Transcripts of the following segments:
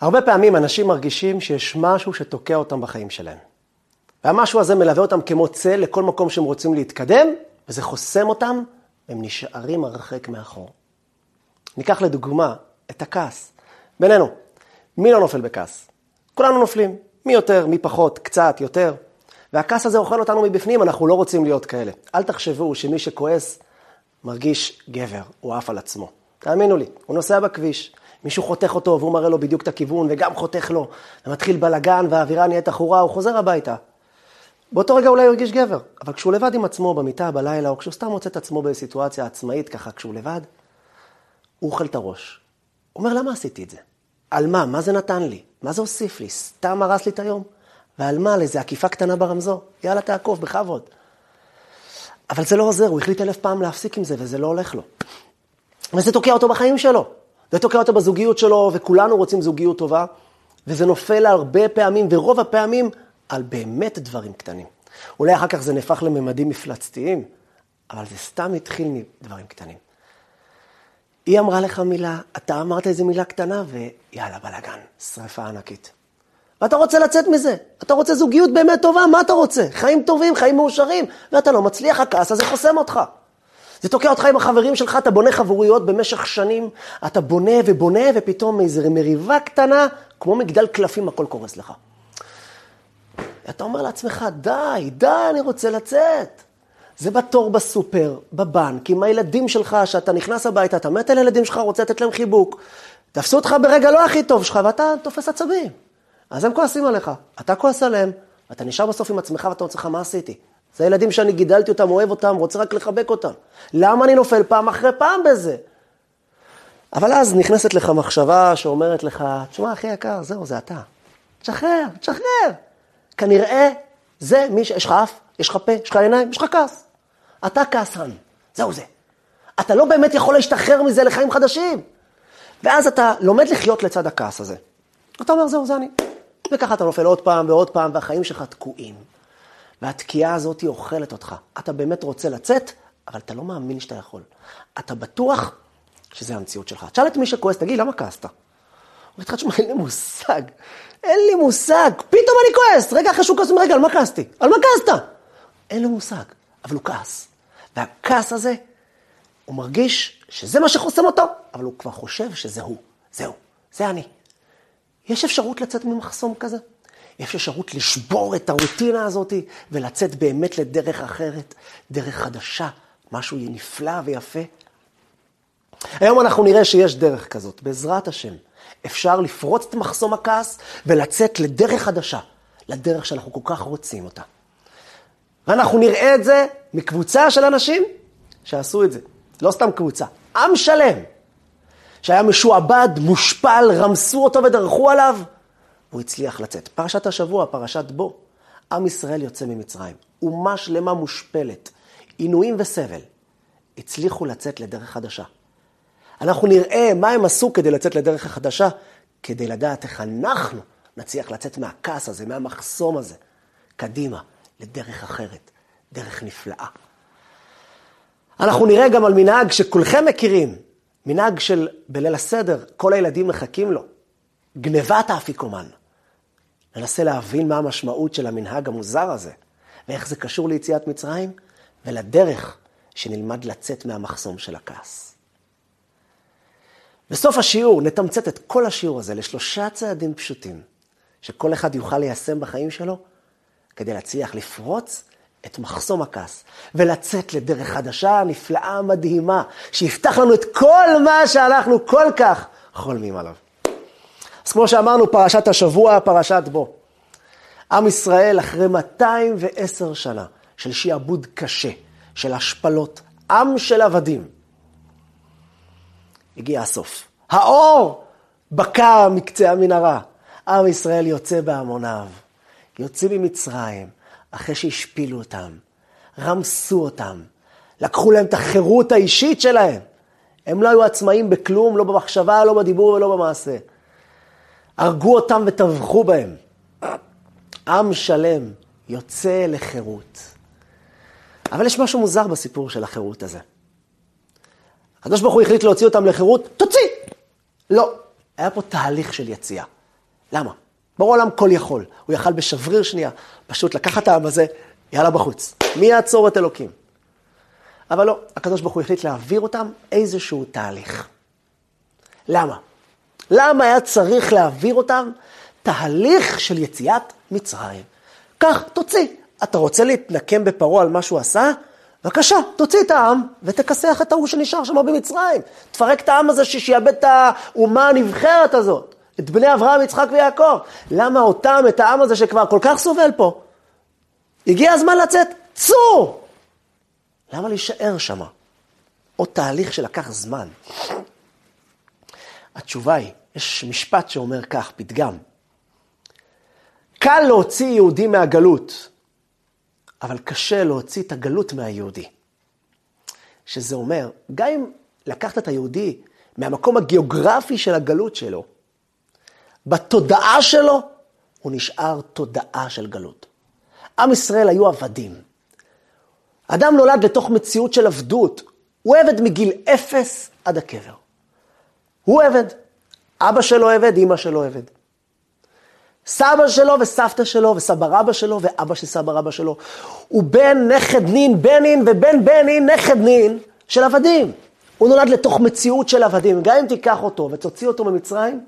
הרבה פעמים אנשים מרגישים שיש משהו שתוקע אותם בחיים שלהם. והמשהו הזה מלווה אותם כמו צל לכל מקום שהם רוצים להתקדם, וזה חוסם אותם, והם נשארים הרחק מאחור. ניקח לדוגמה את הכעס. בינינו, מי לא נופל בכעס? כולנו נופלים. מי יותר, מי פחות, קצת, יותר. והכעס הזה אוכל אותנו מבפנים, אנחנו לא רוצים להיות כאלה. אל תחשבו שמי שכועס מרגיש גבר, הוא עף על עצמו. תאמינו לי, הוא נוסע בכביש, מישהו חותך אותו והוא מראה לו בדיוק את הכיוון וגם חותך לו, ומתחיל בלאגן והאווירה נהיית עכורה, הוא חוזר הביתה. באותו רגע אולי הוא הרגיש גבר, אבל כשהוא לבד עם עצמו במיטה, בלילה, או כשהוא סתם מוצא את עצמו בסיטואציה עצמאית ככה, כשהוא לבד, הוא אוכל את הראש. הוא אומר, למה עשיתי את זה? על מה? מה זה נתן לי? מה זה הוסיף לי? סתם הרס לי את היום? ועל מה? לאיזה עקיפה קטנה ברמזור? יאללה, תעקוף, בכבוד. אבל זה לא עוזר, הוא החליט אלף פעם להפסיק עם זה, וזה לא הולך לו. וזה תוקע אותו בחיים שלו. זה תוקע אותו בזוגיות שלו, וכולנו רוצים זוגיות טובה, וזה נופל הרבה פעמים, ורוב הפעמים, על באמת דברים קטנים. אולי אחר כך זה נהפך לממדים מפלצתיים, אבל זה סתם התחיל מדברים קטנים. היא אמרה לך מילה, אתה אמרת איזה מילה קטנה, ויאללה, בלאגן, שרפה ענקית. ואתה רוצה לצאת מזה, אתה רוצה זוגיות באמת טובה, מה אתה רוצה? חיים טובים, חיים מאושרים, ואתה לא מצליח, הכעס הזה חוסם אותך. זה תוקע אותך עם החברים שלך, אתה בונה חברויות במשך שנים, אתה בונה ובונה, ופתאום איזו מריבה קטנה, כמו מגדל קלפים, הכל קורס לך. אתה אומר לעצמך, די, די, אני רוצה לצאת. זה בתור בסופר, בבנק, עם הילדים שלך, שאתה נכנס הביתה, אתה מת על הילדים שלך, רוצה לתת להם חיבוק. תפסו אותך ברגע לא הכי טוב שלך, ואתה תופס עצבים. אז הם כועסים עליך, אתה כועס עליהם, אתה נשאר בסוף עם עצמך ואתה רוצה לך, מה עשיתי? זה ילדים שאני גידלתי אותם, אוהב אותם, רוצה רק לחבק אותם. למה אני נופל פעם אחרי פעם בזה? אבל אז נכנסת לך מחשבה שאומרת לך, תשמע, אחי יקר, זהו, זה אתה. תשחרר, תשחרר. כנראה זה מי ש... יש לך אף, יש לך פה, יש לך עיניים, יש לך כעס. אתה כעסן, זהו זה. אתה לא באמת יכול להשתחרר מזה לחיים חדשים. ואז אתה לומד לחיות לצד הכעס הזה. אתה אומר, זהו, זה אני. וככה אתה נופל עוד פעם ועוד פעם, והחיים שלך תקועים. והתקיעה הזאת אוכלת אותך. אתה באמת רוצה לצאת, אבל אתה לא מאמין שאתה יכול. אתה בטוח שזה המציאות שלך. תשאל את מי שכועס, תגיד, למה כעסת? הוא אומר לך, תשמע, אין לי מושג. אין לי מושג. פתאום אני כועס. רגע אחרי שהוא כועס, רגע, על מה כעסתי? על מה כעסת? אין לו מושג, אבל הוא כעס. והכעס הזה, הוא מרגיש שזה מה שחוסם אותו, אבל הוא כבר חושב שזה הוא. זהו, זה אני. יש אפשרות לצאת ממחסום כזה? יש אפשרות לשבור את הרוטינה הזאת ולצאת באמת לדרך אחרת, דרך חדשה, משהו נפלא ויפה. היום אנחנו נראה שיש דרך כזאת, בעזרת השם. אפשר לפרוץ את מחסום הכעס ולצאת לדרך חדשה, לדרך שאנחנו כל כך רוצים אותה. ואנחנו נראה את זה מקבוצה של אנשים שעשו את זה. לא סתם קבוצה, עם שלם, שהיה משועבד, מושפל, רמסו אותו ודרכו עליו, הוא הצליח לצאת. פרשת השבוע, פרשת בו, עם ישראל יוצא ממצרים. אומה שלמה מושפלת, עינויים וסבל, הצליחו לצאת לדרך חדשה. אנחנו נראה מה הם עשו כדי לצאת לדרך החדשה, כדי לדעת איך אנחנו נצליח לצאת מהכעס הזה, מהמחסום הזה, קדימה, לדרך אחרת, דרך נפלאה. אנחנו נראה גם על מנהג שכולכם מכירים, מנהג של בליל הסדר, כל הילדים מחכים לו, גנבת האפיקומן. ננסה להבין מה המשמעות של המנהג המוזר הזה, ואיך זה קשור ליציאת מצרים, ולדרך שנלמד לצאת מהמחסום של הכעס. בסוף השיעור נתמצת את כל השיעור הזה לשלושה צעדים פשוטים, שכל אחד יוכל ליישם בחיים שלו, כדי להצליח לפרוץ את מחסום הכעס, ולצאת לדרך חדשה, נפלאה, מדהימה, שיפתח לנו את כל מה שאנחנו כל כך חולמים עליו. אז כמו שאמרנו, פרשת השבוע, פרשת בו. עם ישראל, אחרי 210 שנה של שיעבוד קשה, של השפלות, עם של עבדים, הגיע הסוף. האור בקע מקצה המנהרה. עם ישראל יוצא בהמוניו, יוצא ממצרים, אחרי שהשפילו אותם, רמסו אותם, לקחו להם את החירות האישית שלהם. הם לא היו עצמאים בכלום, לא במחשבה, לא בדיבור ולא במעשה. הרגו אותם וטבחו בהם. עם שלם יוצא לחירות. אבל יש משהו מוזר בסיפור של החירות הזה. הקדוש ברוך הוא החליט להוציא אותם לחירות, תוציא! לא, היה פה תהליך של יציאה. למה? ברור העולם כל יכול. הוא יכל בשבריר שנייה, פשוט לקחת את העם הזה, יאללה בחוץ. מי יעצור את אלוקים? אבל לא, הקדוש ברוך הוא החליט להעביר אותם איזשהו תהליך. למה? למה היה צריך להעביר אותם תהליך של יציאת מצרים? קח, תוציא. אתה רוצה להתנקם בפרעה על מה שהוא עשה? בבקשה, תוציא את העם ותכסח את ההוא שנשאר שם במצרים. תפרק את העם הזה שיאבד את האומה הנבחרת הזאת, את בני אברהם, יצחק ויעקב. למה אותם, את העם הזה שכבר כל כך סובל פה? הגיע הזמן לצאת, צאו! למה להישאר שם? עוד תהליך שלקח זמן. התשובה היא, יש משפט שאומר כך, פתגם. קל להוציא יהודי מהגלות, אבל קשה להוציא את הגלות מהיהודי. שזה אומר, גם אם לקחת את היהודי מהמקום הגיאוגרפי של הגלות שלו, בתודעה שלו הוא נשאר תודעה של גלות. עם ישראל היו עבדים. אדם נולד לתוך מציאות של עבדות. הוא עבד מגיל אפס עד הקבר. הוא עבד. אבא שלו עבד, אימא שלו עבד. סבא שלו וסבתא שלו וסבא רבא שלו ואבא של סבא רבא שלו. הוא בן נכד נין בנין ובן בנין נכד נין של עבדים. הוא נולד לתוך מציאות של עבדים. גם אם תיקח אותו ותוציא אותו ממצרים,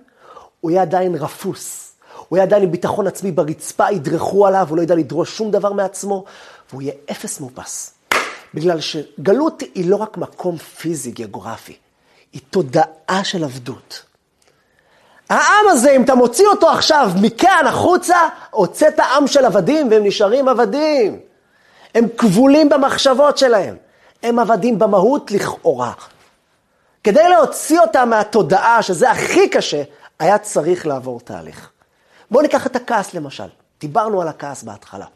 הוא יהיה עדיין רפוס. הוא יהיה עדיין עם ביטחון עצמי ברצפה, ידרכו עליו, הוא לא ידע לדרוש שום דבר מעצמו, והוא יהיה אפס מאופס. בגלל שגלות היא לא רק מקום פיזי, גיאוגרפי, היא תודעה של עבדות. העם הזה, אם אתה מוציא אותו עכשיו מכאן החוצה, הוצאת עם של עבדים והם נשארים עבדים. הם כבולים במחשבות שלהם. הם עבדים במהות לכאורה. כדי להוציא אותם מהתודעה, שזה הכי קשה, היה צריך לעבור תהליך. בואו ניקח את הכעס למשל. דיברנו על הכעס בהתחלה.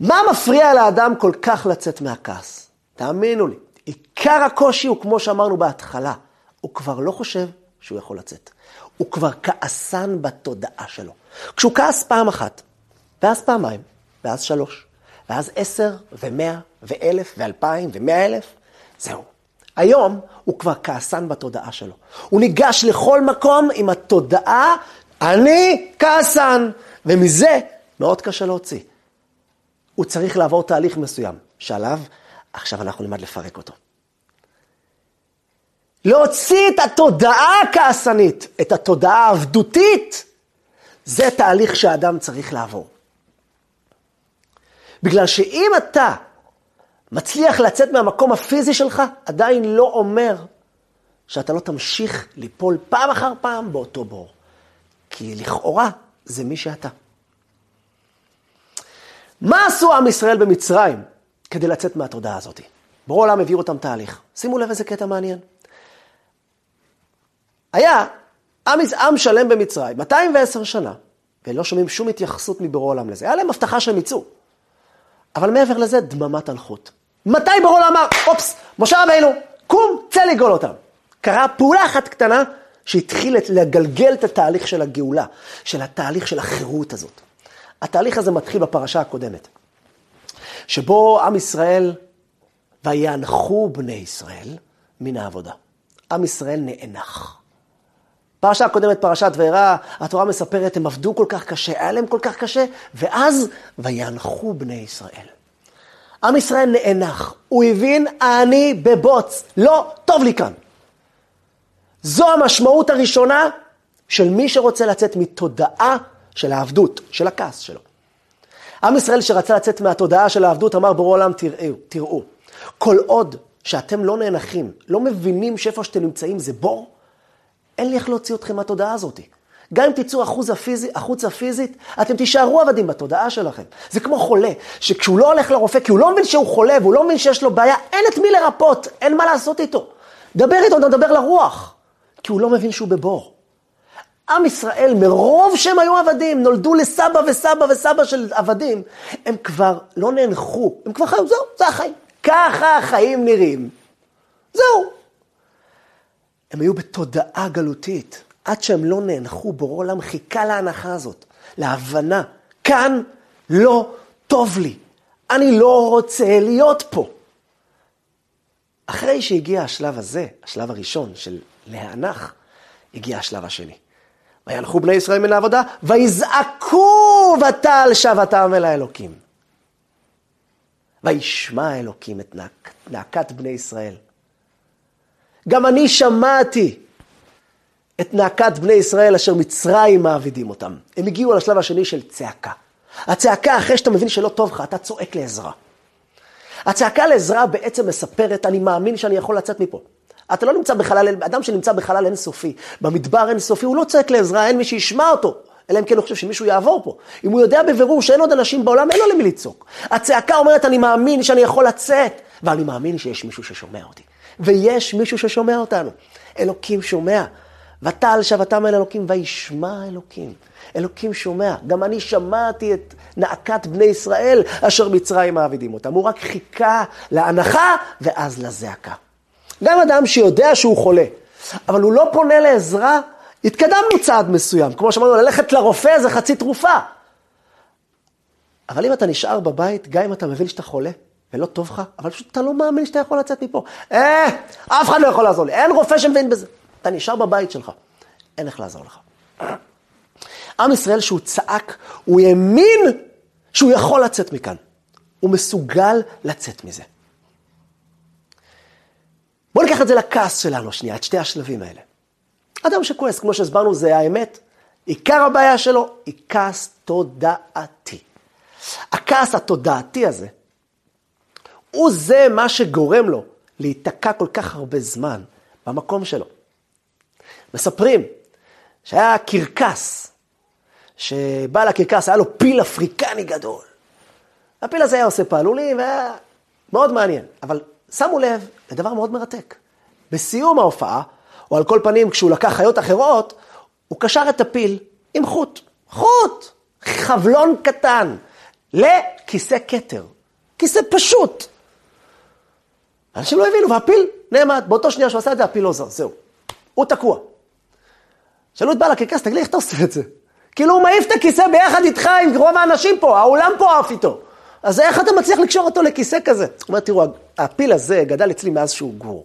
מה מפריע לאדם כל כך לצאת מהכעס? תאמינו לי, עיקר הקושי הוא כמו שאמרנו בהתחלה, הוא כבר לא חושב שהוא יכול לצאת. הוא כבר כעסן בתודעה שלו. כשהוא כעס פעם אחת, ואז פעמיים, ואז שלוש, ואז עשר, ומאה, ואלף, ואלפיים, ומאה אלף, זהו. היום הוא כבר כעסן בתודעה שלו. הוא ניגש לכל מקום עם התודעה, אני כעסן, ומזה מאוד קשה להוציא. הוא צריך לעבור תהליך מסוים, שעליו עכשיו אנחנו נלמד לפרק אותו. להוציא את התודעה הכעסנית, את התודעה העבדותית, זה תהליך שאדם צריך לעבור. בגלל שאם אתה מצליח לצאת מהמקום הפיזי שלך, עדיין לא אומר שאתה לא תמשיך ליפול פעם אחר פעם באותו בור. כי לכאורה זה מי שאתה. מה עשו עם ישראל במצרים כדי לצאת מהתודעה הזאת? ברור העולם העביר אותם תהליך. שימו לב איזה קטע מעניין. היה עם, עם שלם במצרים, 210 שנה, ולא שומעים שום התייחסות מבורא עולם לזה. היה להם הבטחה שהם יצאו. אבל מעבר לזה, דממת אלחוט. מתי ברור עולם אמר, אופס, משה רבינו, קום, צא לגאול אותם. קרה פעולה אחת קטנה שהתחיל לגלגל את התהליך של הגאולה, של התהליך של החירות הזאת. התהליך הזה מתחיל בפרשה הקודמת, שבו עם ישראל, ויאנחו בני ישראל מן העבודה. עם ישראל נאנח. פרשה הקודמת, פרשת וירא, התורה מספרת, הם עבדו כל כך קשה, היה להם כל כך קשה, ואז ויאנחו בני ישראל. עם ישראל נאנח, הוא הבין, אני בבוץ, לא טוב לי כאן. זו המשמעות הראשונה של מי שרוצה לצאת מתודעה של העבדות, של הכעס שלו. עם ישראל שרצה לצאת מהתודעה של העבדות אמר בורא עולם תראו, תראו, כל עוד שאתם לא נאנחים, לא מבינים שאיפה שאתם נמצאים זה בור, אין לי איך להוציא אתכם מהתודעה הזאת. גם אם תצאו החוצה, הפיזי, החוצה פיזית, אתם תישארו עבדים בתודעה שלכם. זה כמו חולה, שכשהוא לא הולך לרופא, כי הוא לא מבין שהוא חולה והוא לא מבין שיש לו בעיה, אין את מי לרפות, אין מה לעשות איתו. דבר איתו, דבר לרוח, כי הוא לא מבין שהוא בבור. עם ישראל, מרוב שהם היו עבדים, נולדו לסבא וסבא וסבא של עבדים, הם כבר לא נאנחו, הם כבר חיו, זהו, זה החיים. ככה החיים נראים. זהו. הם היו בתודעה גלותית, עד שהם לא נאנחו, בורא עולם חיכה להנחה הזאת, להבנה, כאן לא טוב לי, אני לא רוצה להיות פה. אחרי שהגיע השלב הזה, השלב הראשון של להנח, הגיע השלב השני. וילכו בני ישראל מן העבודה, ויזעקו ותעל שבתם אל האלוקים. וישמע האלוקים את נעק, נעקת בני ישראל. גם אני שמעתי את נעקת בני ישראל אשר מצרים מעבידים אותם. הם הגיעו לשלב השני של צעקה. הצעקה אחרי שאתה מבין שלא טוב לך, אתה צועק לעזרה. הצעקה לעזרה בעצם מספרת, אני מאמין שאני יכול לצאת מפה. אתה לא נמצא בחלל, אדם שנמצא בחלל אינסופי, במדבר אינסופי, הוא לא צועק לעזרה, אין מי שישמע אותו. אלא אם כן הוא חושב שמישהו יעבור פה. אם הוא יודע בבירור שאין עוד אנשים בעולם, אין לו למי לצעוק. הצעקה אומרת, אני מאמין שאני יכול לצאת, ואני מאמין שיש מישהו ששומע אותי. ויש מישהו ששומע אותנו. אלוקים שומע. ותעל שבתם אל אלוקים, וישמע אלוקים. אלוקים שומע. גם אני שמעתי את נאקת בני ישראל, אשר מצרים מעבידים אותם. הוא רק חיכה להנחה, ואז לזעקה. גם אדם שיודע שהוא חולה, אבל הוא לא פונה לעזרה, התקדמנו צעד מסוים. כמו שאמרנו, ללכת לרופא זה חצי תרופה. אבל אם אתה נשאר בבית, גם אם אתה מבין שאתה חולה, ולא טוב לך, אבל פשוט אתה לא מאמין שאתה יכול לצאת מפה. אה, אף אחד לא יכול לעזור לי, אין רופא שמבין בזה. אתה נשאר בבית שלך, אין איך לעזור לך. עם ישראל שהוא צעק, הוא האמין שהוא יכול לצאת מכאן. הוא מסוגל לצאת מזה. בואו ניקח את זה לכעס שלנו שנייה, את שתי השלבים האלה. אדם שכועס, כמו שהסברנו, זה האמת. עיקר הבעיה שלו היא כעס תודעתי. הכעס התודעתי הזה, הוא זה מה שגורם לו להיתקע כל כך הרבה זמן במקום שלו. מספרים שהיה קרקס, שבעל הקרקס היה לו פיל אפריקני גדול. הפיל הזה היה עושה פעלולים והיה מאוד מעניין, אבל שמו לב לדבר מאוד מרתק. בסיום ההופעה, או על כל פנים כשהוא לקח חיות אחרות, הוא קשר את הפיל עם חוט. חוט! חבלון קטן לכיסא כתר. כיסא פשוט. אנשים לא הבינו, והפיל נעמד. באותו שנייה שהוא עשה את זה, הפיל לא זר, זהו. הוא תקוע. שאלו את בעל הקרקס, תגיד לי, איך אתה עושה את זה? כאילו הוא מעיף את הכיסא ביחד איתך עם רוב האנשים פה, האולם פה עף איתו. אז איך אתה מצליח לקשור אותו לכיסא כזה? זאת אומרת, תראו, הפיל הזה גדל אצלי מאז שהוא גור.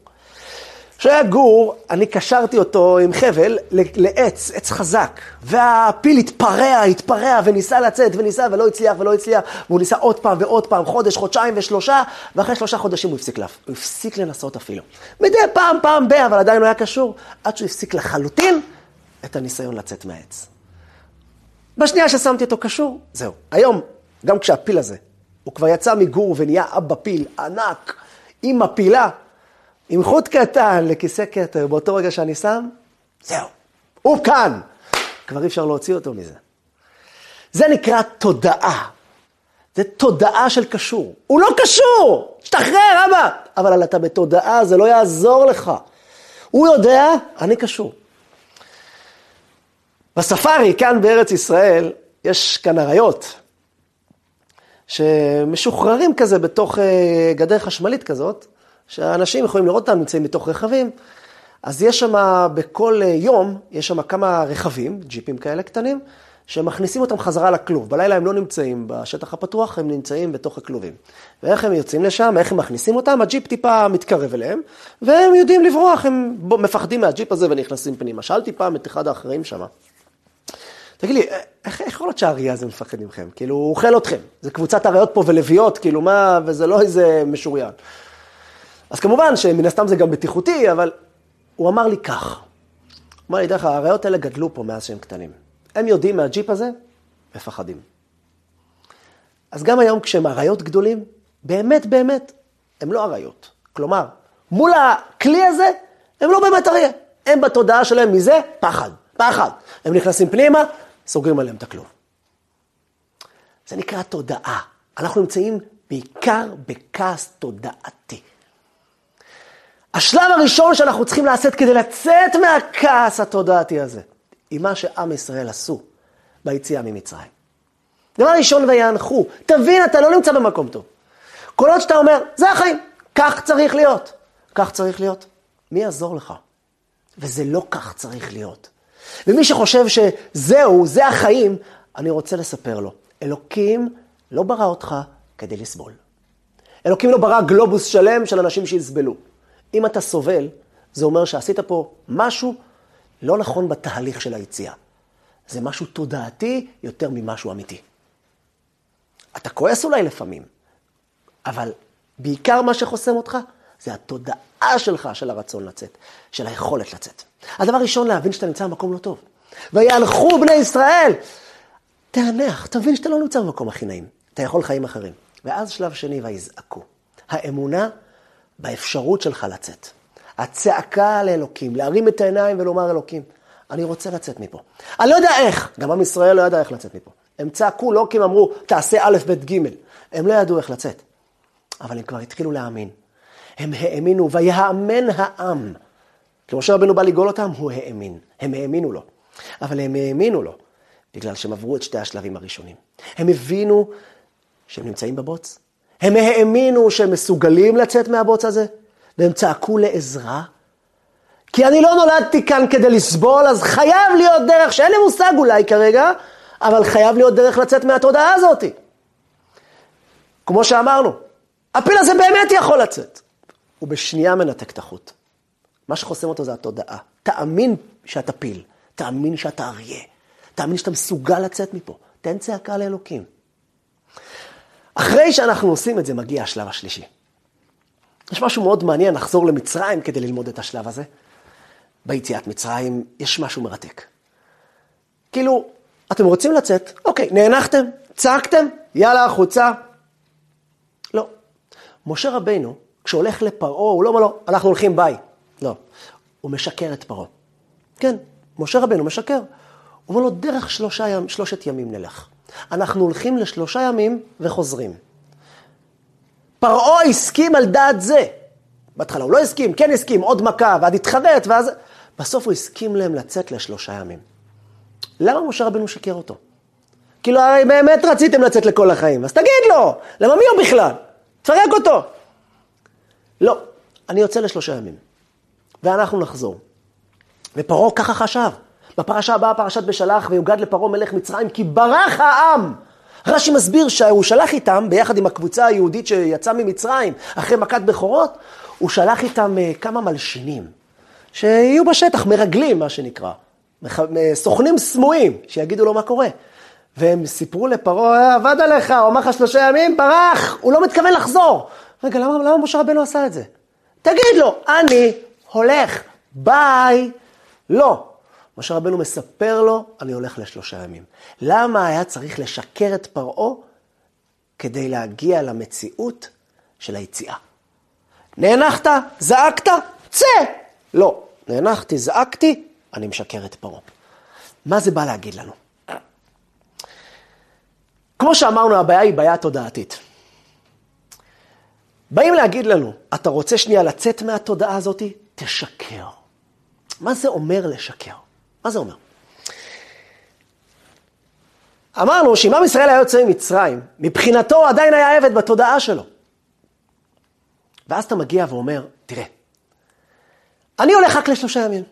כשהיה גור, אני קשרתי אותו עם חבל לעץ, עץ חזק. והפיל התפרע, התפרע, וניסה לצאת, וניסה, ולא הצליח, ולא הצליח. והוא ניסה עוד פעם ועוד פעם, חודש, חודשיים ושלושה, ואחרי שלושה חודשים הוא הפסיק, לה, הוא הפסיק לנסות אפילו. מדי פעם, פעם ב, אבל עדיין לא היה קשור, עד שהוא הפסיק לחלוטין את הניסיון לצאת מהעץ. בשנייה ששמתי אותו קשור, זהו. היום, גם כשהפיל הזה, הוא כבר יצא מגור ונהיה אבא פיל ענק, עם מפילה, עם חוט קטן לכיסא כתר, באותו רגע שאני שם, זהו, הוא כאן. כבר אי אפשר להוציא אותו מזה. זה נקרא תודעה. זה תודעה של קשור. הוא לא קשור! תשתחרר, אבא! אבל אתה בתודעה, זה לא יעזור לך. הוא יודע, אני קשור. בספארי, כאן בארץ ישראל, יש כאן אריות, שמשוחררים כזה בתוך אה, גדר חשמלית כזאת, שאנשים יכולים לראות אותם, נמצאים בתוך רכבים. אז יש שם, בכל יום, יש שם כמה רכבים, ג'יפים כאלה קטנים, שמכניסים אותם חזרה לכלוב. בלילה הם לא נמצאים בשטח הפתוח, הם נמצאים בתוך הכלובים. ואיך הם יוצאים לשם, איך הם מכניסים אותם, הג'יפ טיפה מתקרב אליהם, והם יודעים לברוח, הם מפחדים מהג'יפ הזה ונכנסים פנימה. שאלתי פעם את אחד האחראים שם, תגיד לי, איך יכול להיות שהאריה הזה מפחד מכם? כאילו, הוא אוכל אתכם. זה קבוצת אריות פה ולוויות, כאילו, מה, וזה לא איזה משוריין. אז כמובן שמן הסתם זה גם בטיחותי, אבל הוא אמר לי כך. הוא אמר לי, דרך האריות האלה גדלו פה מאז שהם קטנים. הם יודעים מהג'יפ הזה, מפחדים. אז גם היום כשהם אריות גדולים, באמת באמת, הם לא אריות. כלומר, מול הכלי הזה, הם לא באמת אריה. הם בתודעה שלהם מזה פחד, פחד. הם נכנסים פנימה, סוגרים עליהם את הכלוב. זה נקרא תודעה. אנחנו נמצאים בעיקר בכעס תודעתי. השלב הראשון שאנחנו צריכים לעשות כדי לצאת מהכעס התודעתי הזה, היא מה שעם ישראל עשו ביציאה ממצרים. דבר ראשון, ויאנחו. תבין, אתה לא נמצא במקום טוב. כל עוד שאתה אומר, זה החיים, כך צריך להיות. כך צריך להיות. מי יעזור לך? וזה לא כך צריך להיות. ומי שחושב שזהו, זה החיים, אני רוצה לספר לו, אלוקים לא ברא אותך כדי לסבול. אלוקים לא ברא גלובוס שלם של אנשים שיסבלו. אם אתה סובל, זה אומר שעשית פה משהו לא נכון בתהליך של היציאה. זה משהו תודעתי יותר ממשהו אמיתי. אתה כועס אולי לפעמים, אבל בעיקר מה שחוסם אותך זה התודעה שלך של הרצון לצאת, של היכולת לצאת. הדבר ראשון, להבין שאתה נמצא במקום לא טוב. ויהלכו בני ישראל. תענח, תבין שאתה לא נמצא במקום הכי נעים. אתה יכול חיים אחרים. ואז שלב שני, ויזעקו. האמונה באפשרות שלך לצאת. הצעקה לאלוקים, להרים את העיניים ולומר אלוקים, אני רוצה לצאת מפה. אני לא יודע איך, גם עם ישראל לא ידע איך לצאת מפה. הם צעקו לא כי הם אמרו, תעשה א', ב', ג', הם לא ידעו איך לצאת. אבל הם כבר התחילו להאמין. הם האמינו, ויאמן העם. כשמשה רבנו בא לגאול אותם, הוא האמין. הם האמינו לו. אבל הם האמינו לו, בגלל שהם עברו את שתי השלבים הראשונים. הם הבינו שהם נמצאים בבוץ. הם האמינו שהם מסוגלים לצאת מהבוץ הזה, והם צעקו לעזרה. כי אני לא נולדתי כאן כדי לסבול, אז חייב להיות דרך, שאין לי מושג אולי כרגע, אבל חייב להיות דרך לצאת מהתודעה הזאת. כמו שאמרנו, הפיל הזה באמת יכול לצאת. הוא בשנייה מנתק את החוט. מה שחוסם אותו זה התודעה. תאמין שאתה פיל, תאמין שאתה אריה, תאמין שאתה מסוגל לצאת מפה. תן צעקה לאלוקים. אחרי שאנחנו עושים את זה, מגיע השלב השלישי. יש משהו מאוד מעניין, נחזור למצרים כדי ללמוד את השלב הזה. ביציאת מצרים יש משהו מרתק. כאילו, אתם רוצים לצאת, אוקיי, נאנחתם, צעקתם, יאללה, החוצה. לא. משה רבינו, כשהולך לפרעה, הוא לא אומר לו, אנחנו הולכים ביי. לא. הוא משקר את פרעה. כן, משה רבינו משקר. הוא אומר לו, דרך שלושה ימ, שלושת ימים נלך. אנחנו הולכים לשלושה ימים וחוזרים. פרעה הסכים על דעת זה. בהתחלה הוא לא הסכים, כן הסכים, עוד מכה, ועד התחרט, ואז... בסוף הוא הסכים להם לצאת לשלושה ימים. למה משה רבנו שיקר אותו? כאילו, הרי באמת רציתם לצאת לכל החיים, אז תגיד לו, למה מי הוא בכלל? תפרק אותו. לא, אני יוצא לשלושה ימים, ואנחנו נחזור. ופרעה ככה חשב. בפרשה הבאה, פרשת בשלח, ויוגד לפרעה מלך מצרים, כי ברח העם. רש"י מסביר שהוא שלח איתם, ביחד עם הקבוצה היהודית שיצאה ממצרים, אחרי מכת בכורות, הוא שלח איתם אה, כמה מלשינים, שיהיו בשטח, מרגלים, מה שנקרא. סוכנים סמויים, שיגידו לו מה קורה. והם סיפרו לפרעה, אה, עבד עליך, הוא אמר לך שלושה ימים, ברח, הוא לא מתכוון לחזור. רגע, למה, למה משה רבנו עשה את זה? תגיד לו, אני הולך, ביי. לא. משה רבנו מספר לו, אני הולך לשלושה ימים. למה היה צריך לשקר את פרעה? כדי להגיע למציאות של היציאה. נאנחת, זעקת, צא. לא, נאנחתי, זעקתי, אני משקר את פרעה. מה זה בא להגיד לנו? כמו שאמרנו, הבעיה היא בעיה תודעתית. באים להגיד לנו, אתה רוצה שנייה לצאת מהתודעה הזאת? תשקר. מה זה אומר לשקר? מה זה אומר? אמרנו שאם עם ישראל היה יוצא ממצרים, מבחינתו הוא עדיין היה עבד בתודעה שלו. ואז אתה מגיע ואומר, תראה, אני הולך רק לשלושה ימים.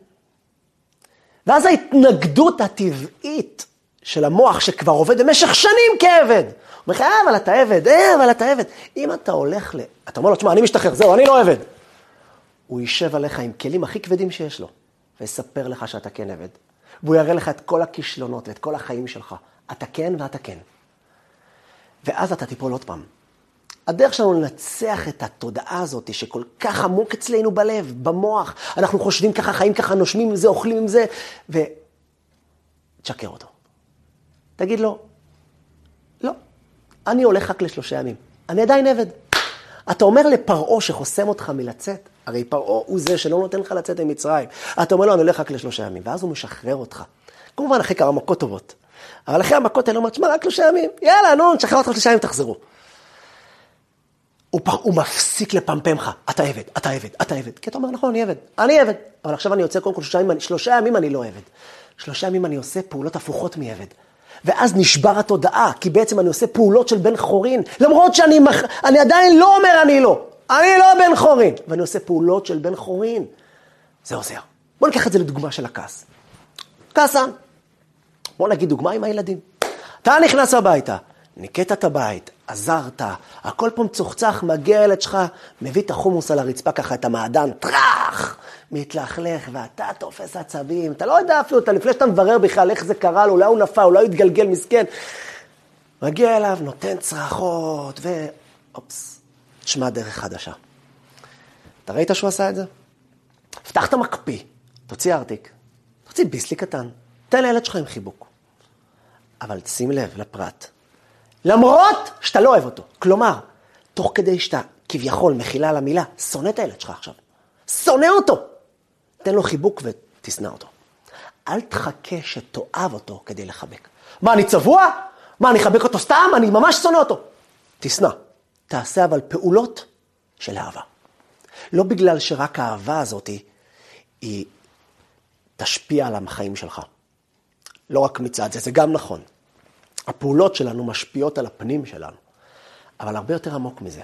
ואז ההתנגדות הטבעית של המוח שכבר עובד במשך שנים כעבד. הוא אומר לך, אה, אבל אתה עבד, אה, אבל אתה עבד. אם אתה הולך ל... אתה אומר לו, תשמע, אני משתחרר, זהו, אני לא עבד. הוא יישב עליך עם כלים הכי כבדים שיש לו, ויספר לך שאתה כן עבד. והוא יראה לך את כל הכישלונות ואת כל החיים שלך. אתה כן ואתה כן. ואז אתה תיפול עוד פעם. הדרך שלנו לנצח את התודעה הזאת, שכל כך עמוק אצלנו בלב, במוח, אנחנו חושבים ככה, חיים ככה, נושמים עם זה, אוכלים עם זה, ו... תשקר אותו. תגיד לו, לא, אני הולך רק לשלושה ימים, אני עדיין עבד. אתה אומר לפרעה שחוסם אותך מלצאת, הרי פרעה הוא זה שלא נותן לך לצאת ממצרים. אתה אומר לו, אני הולך רק לשלושה ימים, ואז הוא משחרר אותך. כמובן, אחרי כמה מכות טובות. אבל אחרי המכות האלה הוא אומר, תשמע, רק שלושה ימים, יאללה, נו, נשחרר אותך שלושה ימים, תחזרו. הוא, פר, הוא מפסיק לפמפם לך, אתה עבד, אתה עבד, אתה עבד. כי אתה אומר, נכון, אני עבד, אני עבד. אבל עכשיו אני יוצא קודם כל שלושה ימים, שלושה ימים אני לא עבד. שלושה ימים אני עושה פעולות הפוכות מעבד. ואז נשבר התודעה, כי בעצם אני עושה פעולות של בן חורין, למרות שאני מח... אני עדיין לא אומר אני לא. אני לא בן חורין, ואני עושה פעולות של בן חורין. זה עוזר. בוא ניקח את זה לדוגמה של הכעס. כעסן. בוא נגיד דוגמה עם הילדים. אתה נכנס הביתה, ניקית את הבית, עזרת, הכל פה מצוחצח, מגיע הילד שלך, מביא את החומוס על הרצפה ככה, את המעדן, טראח, מתלכלך, ואתה תופס עצבים, אתה לא יודע אפילו, אתה לפני שאתה מברר בכלל איך זה קרה לו, אולי הוא נפל, אולי הוא התגלגל מסכן. מגיע אליו, נותן צרחות, ו... אופס, תשמע דרך חדשה. אתה ראית שהוא עשה את זה? פתח את המקפיא, תוציא ארטיק, תוציא ביסלי קטן, תן לילד שלך עם חיבוק. אבל שים לב לפרט. למרות שאתה לא אוהב אותו. כלומר, תוך כדי שאתה כביכול, מחילה על המילה, שונא את הילד שלך עכשיו. שונא אותו. תן לו חיבוק ותשנא אותו. אל תחכה שתאהב אותו כדי לחבק. מה, אני צבוע? מה, אני אחבק אותו סתם? אני ממש שונא אותו. תשנא. תעשה אבל פעולות של אהבה. לא בגלל שרק האהבה הזאת היא תשפיע על החיים שלך. לא רק מצד זה, זה גם נכון. הפעולות שלנו משפיעות על הפנים שלנו, אבל הרבה יותר עמוק מזה.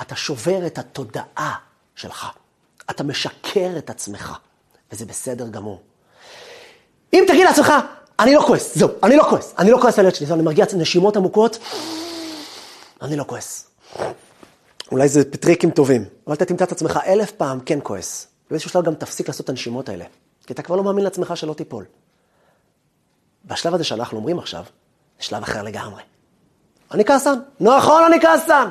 אתה שובר את התודעה שלך. אתה משקר את עצמך, וזה בסדר גמור. אם תגיד לעצמך, אני לא כועס, זהו, אני לא כועס, אני לא כועס על הילד שלי, אני מרגיע נשימות עמוקות, אני לא כועס. אולי זה טריקים טובים, אבל אתה תמצא את עצמך אלף פעם כן כועס. באיזשהו שלב גם תפסיק לעשות את הנשימות האלה, כי אתה כבר לא מאמין לעצמך שלא תיפול. בשלב הזה שאנחנו אומרים עכשיו, זה שלב אחר לגמרי. אני כעסן, נכון, אני כעסן.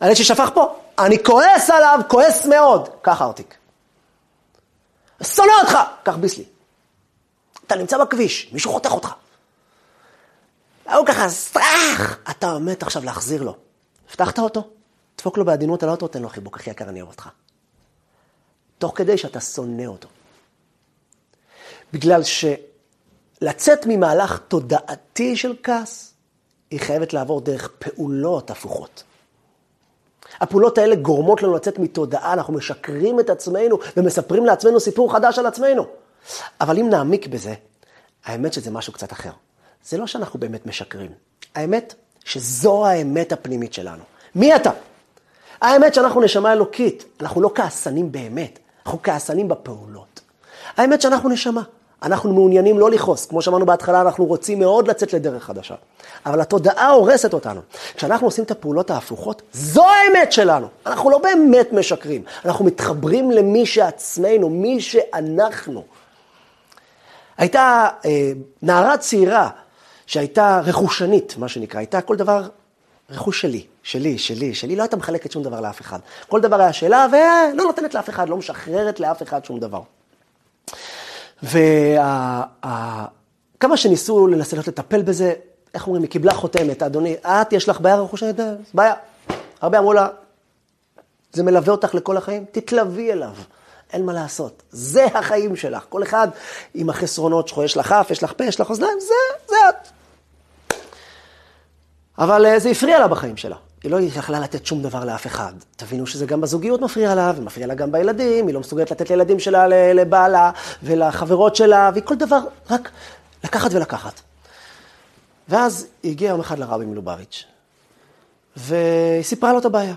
הילד ששפך פה, אני כועס עליו, כועס מאוד. קח ארטיק. שונא אותך, קח ביסלי. אתה נמצא בכביש, מישהו חותך אותך. הוא ככה, סטראח, אתה עומד עכשיו להחזיר לו. הבטחת אותו, דפוק לו בעדינות על האוטו, תן לו חיבוק, אחי יקר, אני אוהב אותך. תוך כדי שאתה שונא אותו. בגלל שלצאת ממהלך תודעתי של כעס, היא חייבת לעבור דרך פעולות הפוכות. הפעולות האלה גורמות לנו לצאת מתודעה, אנחנו משקרים את עצמנו ומספרים לעצמנו סיפור חדש על עצמנו. אבל אם נעמיק בזה, האמת שזה משהו קצת אחר. זה לא שאנחנו באמת משקרים. האמת שזו האמת הפנימית שלנו. מי אתה? האמת שאנחנו נשמה אלוקית, אנחנו לא כעסנים באמת, אנחנו כעסנים בפעולות. האמת שאנחנו נשמה, אנחנו מעוניינים לא לכעוס, כמו שאמרנו בהתחלה, אנחנו רוצים מאוד לצאת לדרך חדשה. אבל התודעה הורסת אותנו. כשאנחנו עושים את הפעולות ההפוכות, זו האמת שלנו. אנחנו לא באמת משקרים, אנחנו מתחברים למי שעצמנו, מי שאנחנו. הייתה אה, נערה צעירה שהייתה רכושנית, מה שנקרא, הייתה כל דבר רכוש שלי, שלי, שלי, שלי, לא הייתה מחלקת שום דבר לאף אחד. כל דבר היה שלה, ולא נותנת לאף אחד, לא משחררת לאף אחד שום דבר. וכמה שניסו לנסות לטפל בזה, איך אומרים, היא קיבלה חותמת, אדוני, את, יש לך בעיה רכושנית? בעיה. הרבה אמרו לה, זה מלווה אותך לכל החיים, תתלווי אליו. אין מה לעשות. זה החיים שלך. כל אחד עם החסרונות שלך, יש לך אף, יש לך פה, יש לך אוזניים, זה, זה את. אבל אה, זה הפריע לה בחיים שלה. היא לא יכלה לתת שום דבר לאף אחד. תבינו שזה גם בזוגיות מפריע לה, ומפריע לה גם בילדים, היא לא מסוגלת לתת לילדים שלה, לבעלה, ולחברות שלה, והיא כל דבר רק לקחת ולקחת. ואז היא הגיעה יום אחד לרבי מלובביץ', והיא סיפרה לו את הבעיה.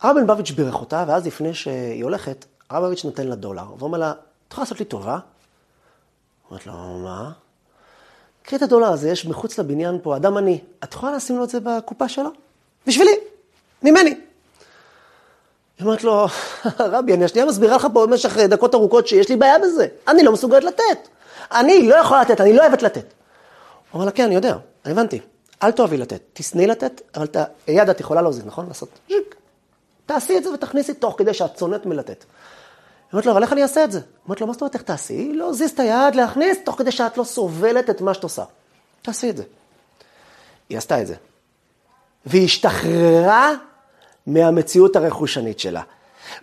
הרבי מלובביץ' בירך אותה, ואז לפני שהיא הולכת, הרבי מלובביץ' נותן לה דולר, ואומר לה, את יכולה לעשות לי טובה? אומרת לו, מה? קחי את הדולר הזה, יש מחוץ לבניין פה אדם עני, את יכולה לשים לו את זה בקופה שלו? בשבילי, ממני. היא אומרת לו, רבי, אני השנייה מסבירה לך פה במשך דקות ארוכות שיש לי בעיה בזה. אני לא מסוגלת לתת. אני לא יכולה לתת, אני לא אוהבת לתת. הוא אומר לה, כן, אני יודע, אני הבנתי. אל תאהבי לתת, תשנאי לתת, אבל את היד את יכולה להוזיל, נכון? לעשות. תעשי את זה ותכניסי תוך כדי שאת שונאת מלתת. היא אומרת לו, אבל איך אני אעשה את זה? היא אומרת לו, מה זאת אומרת איך תעשי? להזיז את היד, להכניס, תוך כדי שאת לא סובלת את מה שאת עושה. תעשי את זה. היא עשתה את זה. והיא השתחררה מהמציאות הרכושנית שלה.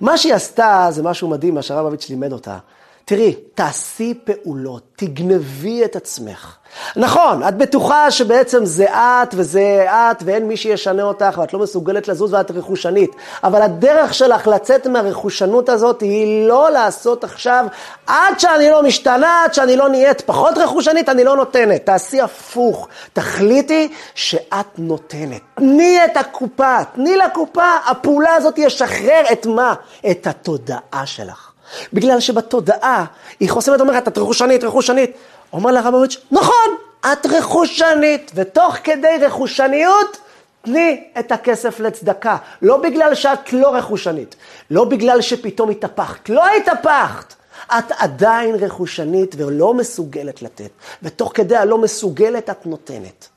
מה שהיא עשתה זה משהו מדהים, מה שהרב לימד אותה. תראי, תעשי פעולות, תגנבי את עצמך. נכון, את בטוחה שבעצם זה את וזה את ואין מי שישנה אותך ואת לא מסוגלת לזוז ואת רכושנית, אבל הדרך שלך לצאת מהרכושנות הזאת היא לא לעשות עכשיו, עד שאני לא משתנה, עד שאני לא נהיית פחות רכושנית, אני לא נותנת. תעשי הפוך, תחליטי שאת נותנת. תני את הקופה, תני לקופה, הפעולה הזאת ישחרר את מה? את התודעה שלך. בגלל שבתודעה היא חוסמת, אומרת, את רכושנית, רכושנית. אומר לה רבוביץ', נכון, את רכושנית, ותוך כדי רכושניות, תני את הכסף לצדקה. לא בגלל שאת לא רכושנית, לא בגלל שפתאום התהפכת. לא התהפכת. את עדיין רכושנית ולא מסוגלת לתת, ותוך כדי הלא מסוגלת את נותנת.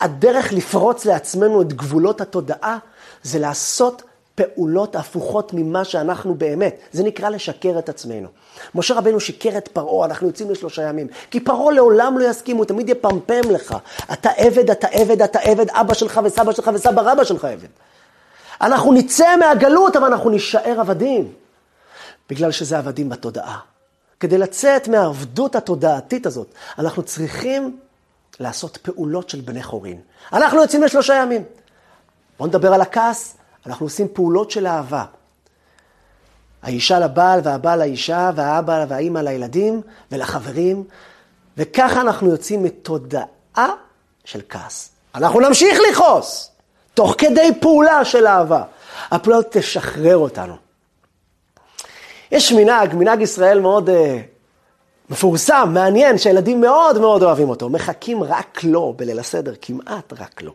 הדרך לפרוץ לעצמנו את גבולות התודעה זה לעשות פעולות הפוכות ממה שאנחנו באמת. זה נקרא לשקר את עצמנו. משה רבנו שיקר את פרעה, אנחנו יוצאים לשלושה ימים. כי פרעה לעולם לא יסכים, הוא תמיד יפמפם לך. אתה עבד, אתה עבד, אתה עבד, אבא שלך וסבא שלך וסבא רבא שלך עבד. אנחנו נצא מהגלות, אבל אנחנו נישאר עבדים. בגלל שזה עבדים בתודעה. כדי לצאת מהעבדות התודעתית הזאת, אנחנו צריכים לעשות פעולות של בני חורין. אנחנו יוצאים לשלושה ימים. בואו נדבר על הכעס, אנחנו עושים פעולות של אהבה. האישה לבעל והבעל לאישה והאבא והאימא לילדים ולחברים, וככה אנחנו יוצאים מתודעה של כעס. אנחנו נמשיך לכעוס, תוך כדי פעולה של אהבה. הפעולה תשחרר אותנו. יש מנהג, מנהג ישראל מאוד uh, מפורסם, מעניין, שהילדים מאוד מאוד אוהבים אותו. מחכים רק לו בליל הסדר, כמעט רק לו.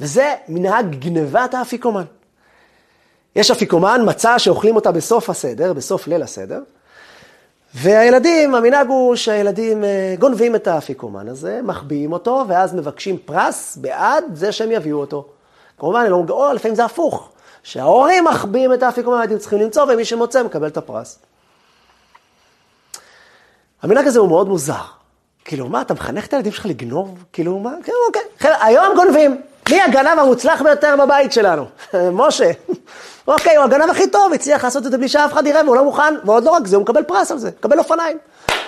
וזה מנהג גנבת האפיקומן. יש אפיקומן, מצה שאוכלים אותה בסוף הסדר, בסוף ליל הסדר, והילדים, המנהג הוא שהילדים אה, גונבים את האפיקומן הזה, מחביאים אותו, ואז מבקשים פרס בעד זה שהם יביאו אותו. כמובן, לא, או לפעמים זה הפוך, שההורים מחביאים את האפיקומן, הילדים צריכים למצוא, ומי שמוצא מקבל את הפרס. המנהג הזה הוא מאוד מוזר. כאילו, מה, אתה מחנך את הילדים שלך לגנוב? כאילו, מה? כאילו, אוקיי. היום גונבים. מי הגנב המוצלח ביותר בבית שלנו? משה. אוקיי, הוא הגנב הכי טוב, הצליח לעשות את זה בלי שאף אחד יראה, והוא לא מוכן, ועוד לא רק זה, הוא מקבל פרס על זה, מקבל אופניים.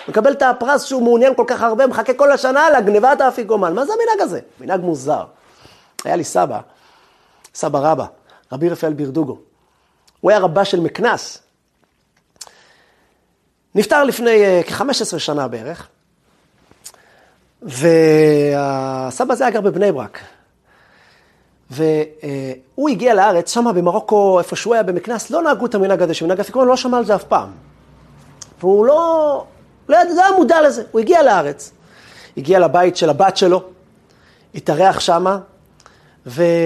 מקבל את הפרס שהוא מעוניין כל כך הרבה, מחכה כל השנה לגנבת האפיגומן. מה זה המנהג הזה? מנהג מוזר. היה לי סבא, סבא רבא, רבי רפאל בירדוגו. הוא היה רבה של מקנס. נפטר לפני uh, כ-15 שנה בערך, והסבא הזה היה גר בבני ברק. והוא הגיע לארץ, שמה במרוקו, איפה שהוא היה במקנס, לא נהגו את המנהג הזה, שמנהג אפיקון לא שמע על זה אף פעם. והוא לא, לא, לא היה מודע לזה, הוא הגיע לארץ. הגיע לבית של הבת שלו, התארח שמה, וסבתא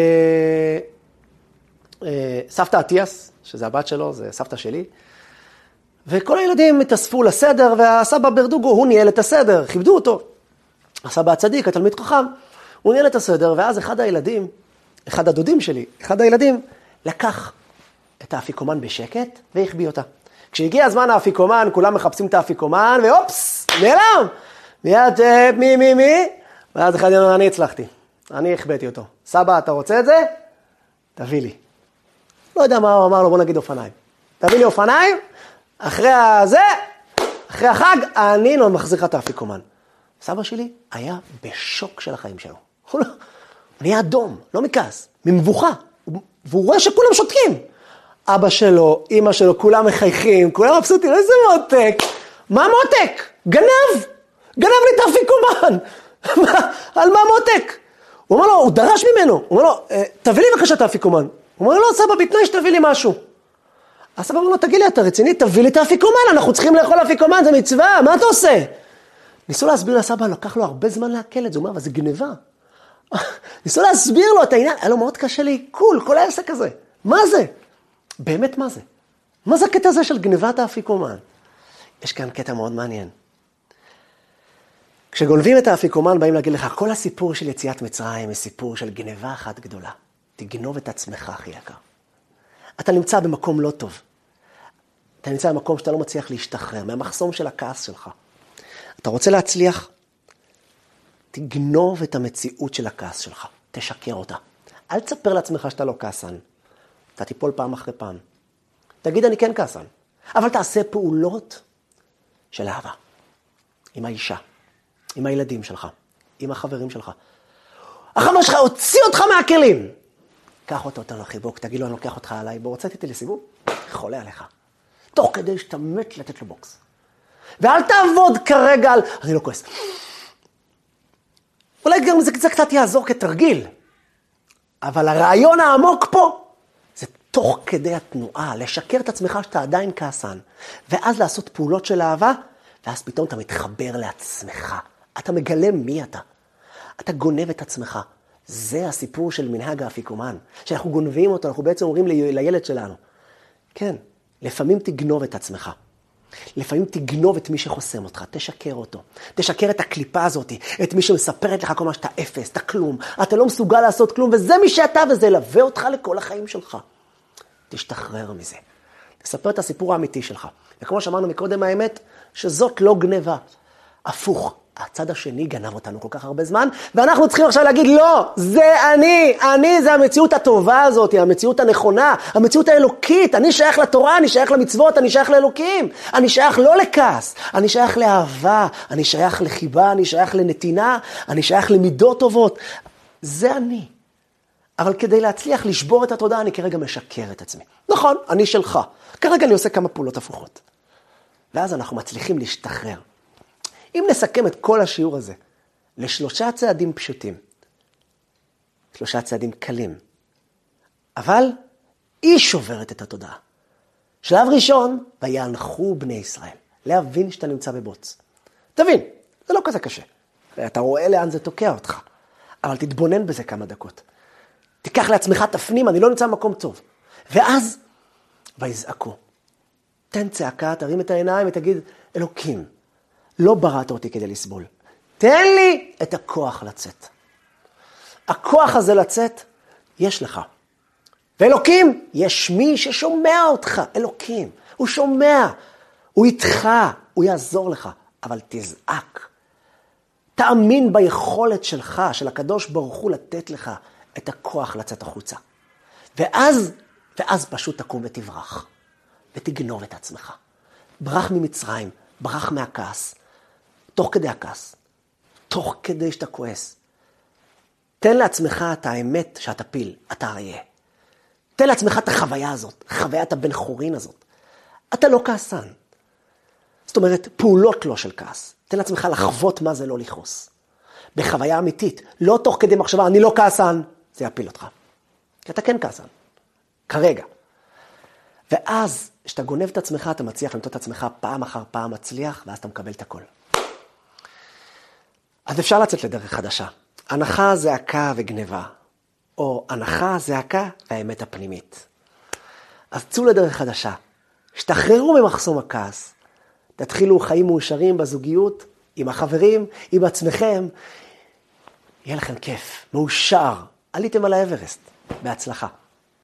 אה, אטיאס, שזה הבת שלו, זה סבתא שלי, וכל הילדים התאספו לסדר, והסבא ברדוגו, הוא ניהל את הסדר, כיבדו אותו. הסבא הצדיק, התלמיד חכם, הוא ניהל את הסדר, ואז אחד הילדים, אחד הדודים שלי, אחד הילדים, לקח את האפיקומן בשקט והחביא אותה. כשהגיע הזמן האפיקומן, כולם מחפשים את האפיקומן, ואופס, נעלם. מיד אה, מי, מי, מי, ואז אחד אומר, אני הצלחתי, אני החבאתי אותו. סבא, אתה רוצה את זה? תביא לי. לא יודע מה הוא אמר לו, בוא נגיד אופניים. תביא לי אופניים, אחרי הזה, אחרי החג, אני לא מחזיר לך את האפיקומן. סבא שלי היה בשוק של החיים שלו. נהיה אדום, לא מכעס, ממבוכה. והוא רואה שכולם שותקים. אבא שלו, אימא שלו, כולם מחייכים, כולם מבסוטים, איזה מותק. מה מותק? גנב! גנב לי את האפיקומן! על מה מותק? הוא אומר לו, הוא דרש ממנו, הוא אומר לו, אה, תביא לי בבקשה את האפיקומן. הוא אומר לו, לא, סבא, בתנאי שתביא לי משהו. אז סבא אומר לו, תגיד לי, אתה רציני? תביא לי את האפיקומן, אנחנו צריכים לאכול אפיקומן, זה מצווה, מה אתה עושה? ניסו להסביר לסבא, לקח לו הרבה זמן לעכל את זה, הוא אומר, אבל זה גניבה. ניסו להסביר לו את העניין, היה לו מאוד קשה לעיכול, כל העסק הזה. מה זה? באמת מה זה? מה זה הקטע הזה של גנבת האפיקומן? יש כאן קטע מאוד מעניין. כשגונבים את האפיקומן, באים להגיד לך, כל הסיפור של יציאת מצרים הוא סיפור של גנבה אחת גדולה. תגנוב את עצמך, הכי יקר. אתה נמצא במקום לא טוב. אתה נמצא במקום שאתה לא מצליח להשתחרר, מהמחסום של הכעס שלך. אתה רוצה להצליח? תגנוב את המציאות של הכעס שלך, תשקר אותה. אל תספר לעצמך שאתה לא כעסן. אתה תיפול פעם אחרי פעם. תגיד, אני כן כעסן. אבל תעשה פעולות של אהבה. עם האישה, עם הילדים שלך, עם החברים שלך. החבר שלך הוציא אותך מהכלים. קח אותו אותנו לחיבוק, תגיד לו, אני לוקח אותך עליי, בוא, רוצה איתי לסיבוב? חולה עליך. תוך כדי שאתה מת לתת לו בוקס. ואל תעבוד כרגע על, אני לא כועס. אולי גם זה, זה קצת יעזור כתרגיל, אבל הרעיון העמוק פה זה תוך כדי התנועה, לשקר את עצמך שאתה עדיין כעסן, ואז לעשות פעולות של אהבה, ואז פתאום אתה מתחבר לעצמך. אתה מגלה מי אתה. אתה גונב את עצמך. זה הסיפור של מנהג האפיקומן, שאנחנו גונבים אותו, אנחנו בעצם אומרים לילד שלנו, כן, לפעמים תגנוב את עצמך. לפעמים תגנוב את מי שחוסם אותך, תשקר אותו. תשקר את הקליפה הזאת, את מי שמספרת לך כל מה שאתה אפס, אתה כלום, אתה לא מסוגל לעשות כלום, וזה מי שאתה, וזה ילווה אותך לכל החיים שלך. תשתחרר מזה. תספר את הסיפור האמיתי שלך. וכמו שאמרנו מקודם, האמת, שזאת לא גניבה. הפוך, הצד השני גנב אותנו כל כך הרבה זמן, ואנחנו צריכים עכשיו להגיד, לא, זה אני, אני זה המציאות הטובה הזאת, המציאות הנכונה, המציאות האלוקית, אני שייך לתורה, אני שייך למצוות, אני שייך לאלוקים, אני שייך לא לכעס, אני שייך לאהבה, אני שייך לחיבה, אני שייך לנתינה, אני שייך למידות טובות, זה אני. אבל כדי להצליח לשבור את התודעה, אני כרגע משקר את עצמי. נכון, אני שלך. כרגע אני עושה כמה פעולות הפוכות. ואז אנחנו מצליחים להשתחרר. אם נסכם את כל השיעור הזה לשלושה צעדים פשוטים, שלושה צעדים קלים, אבל היא שוברת את התודעה. שלב ראשון, ויאנחו בני ישראל. להבין שאתה נמצא בבוץ. תבין, זה לא כזה קשה. אתה רואה לאן זה תוקע אותך, אבל תתבונן בזה כמה דקות. תיקח לעצמך, תפנים, אני לא נמצא במקום טוב. ואז, ויזעקו. תן צעקה, תרים את העיניים ותגיד, אלוקים, לא בראת אותי כדי לסבול. תן לי את הכוח לצאת. הכוח הזה לצאת, יש לך. ואלוקים, יש מי ששומע אותך, אלוקים. הוא שומע, הוא איתך, הוא יעזור לך, אבל תזעק. תאמין ביכולת שלך, של הקדוש ברוך הוא, לתת לך את הכוח לצאת החוצה. ואז, ואז פשוט תקום ותברח, ותגנוב את עצמך. ברח ממצרים, ברח מהכעס, תוך כדי הכעס, תוך כדי שאתה כועס. תן לעצמך את האמת שאתה פיל, אתה אריה. תן לעצמך את החוויה הזאת, חוויית הבן חורין הזאת. אתה לא כעסן. זאת אומרת, פעולות לא של כעס. תן לעצמך לחוות מה זה לא לכעוס. בחוויה אמיתית, לא תוך כדי מחשבה, אני לא כעסן, זה יפיל אותך. כי אתה כן כעסן, כרגע. ואז, כשאתה גונב את עצמך, אתה מצליח למצוא את עצמך פעם אחר פעם מצליח, ואז אתה מקבל את הכל. אז אפשר לצאת לדרך חדשה. הנחה, זעקה וגניבה, או הנחה, זעקה והאמת הפנימית. אז צאו לדרך חדשה. השתחררו ממחסום הכעס. תתחילו חיים מאושרים בזוגיות, עם החברים, עם עצמכם. יהיה לכם כיף, מאושר. עליתם על האברסט. בהצלחה.